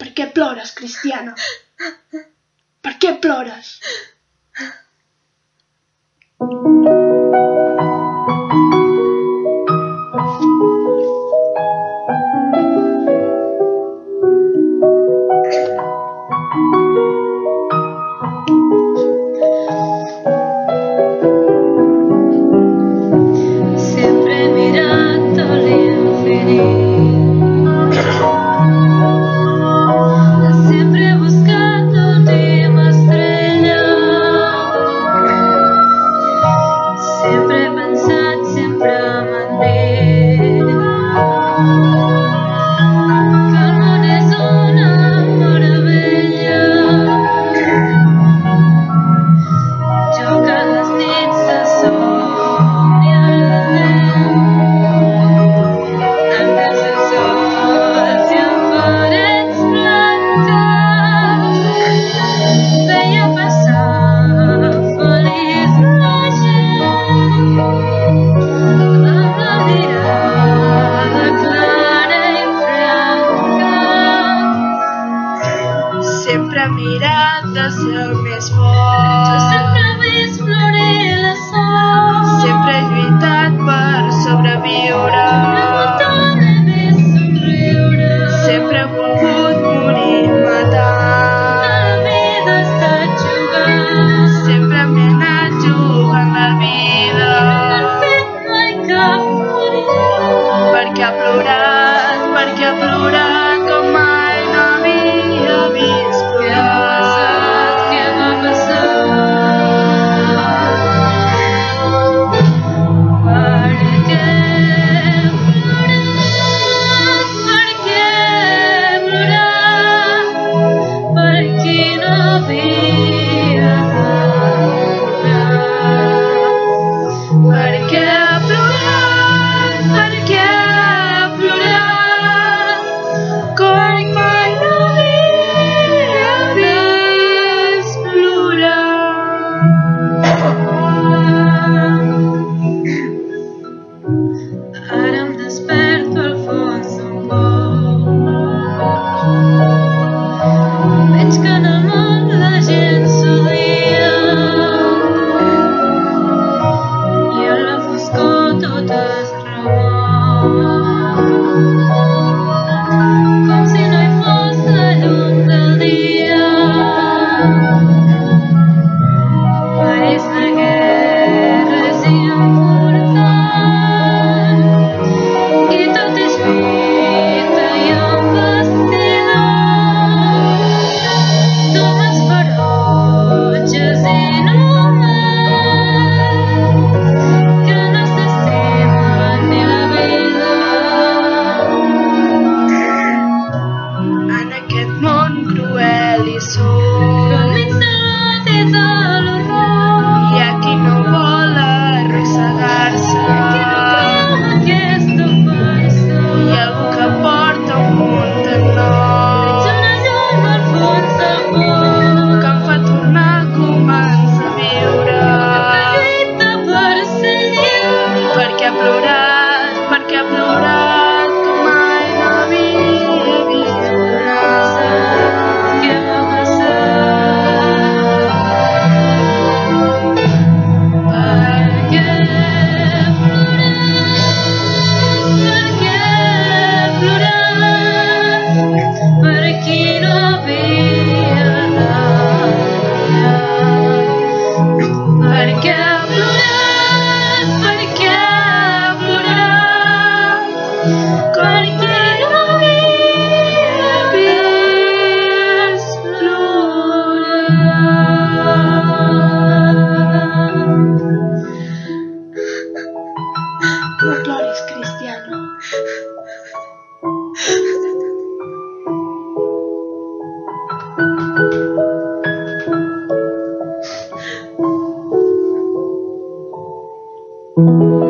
Per què plores, Cristiana? Per què plores? Sempre de ser el més fort. Jo sempre he vist florir la sort. Sempre he lluitat per sobreviure. Sempre he lluitat per sobreviure. Thank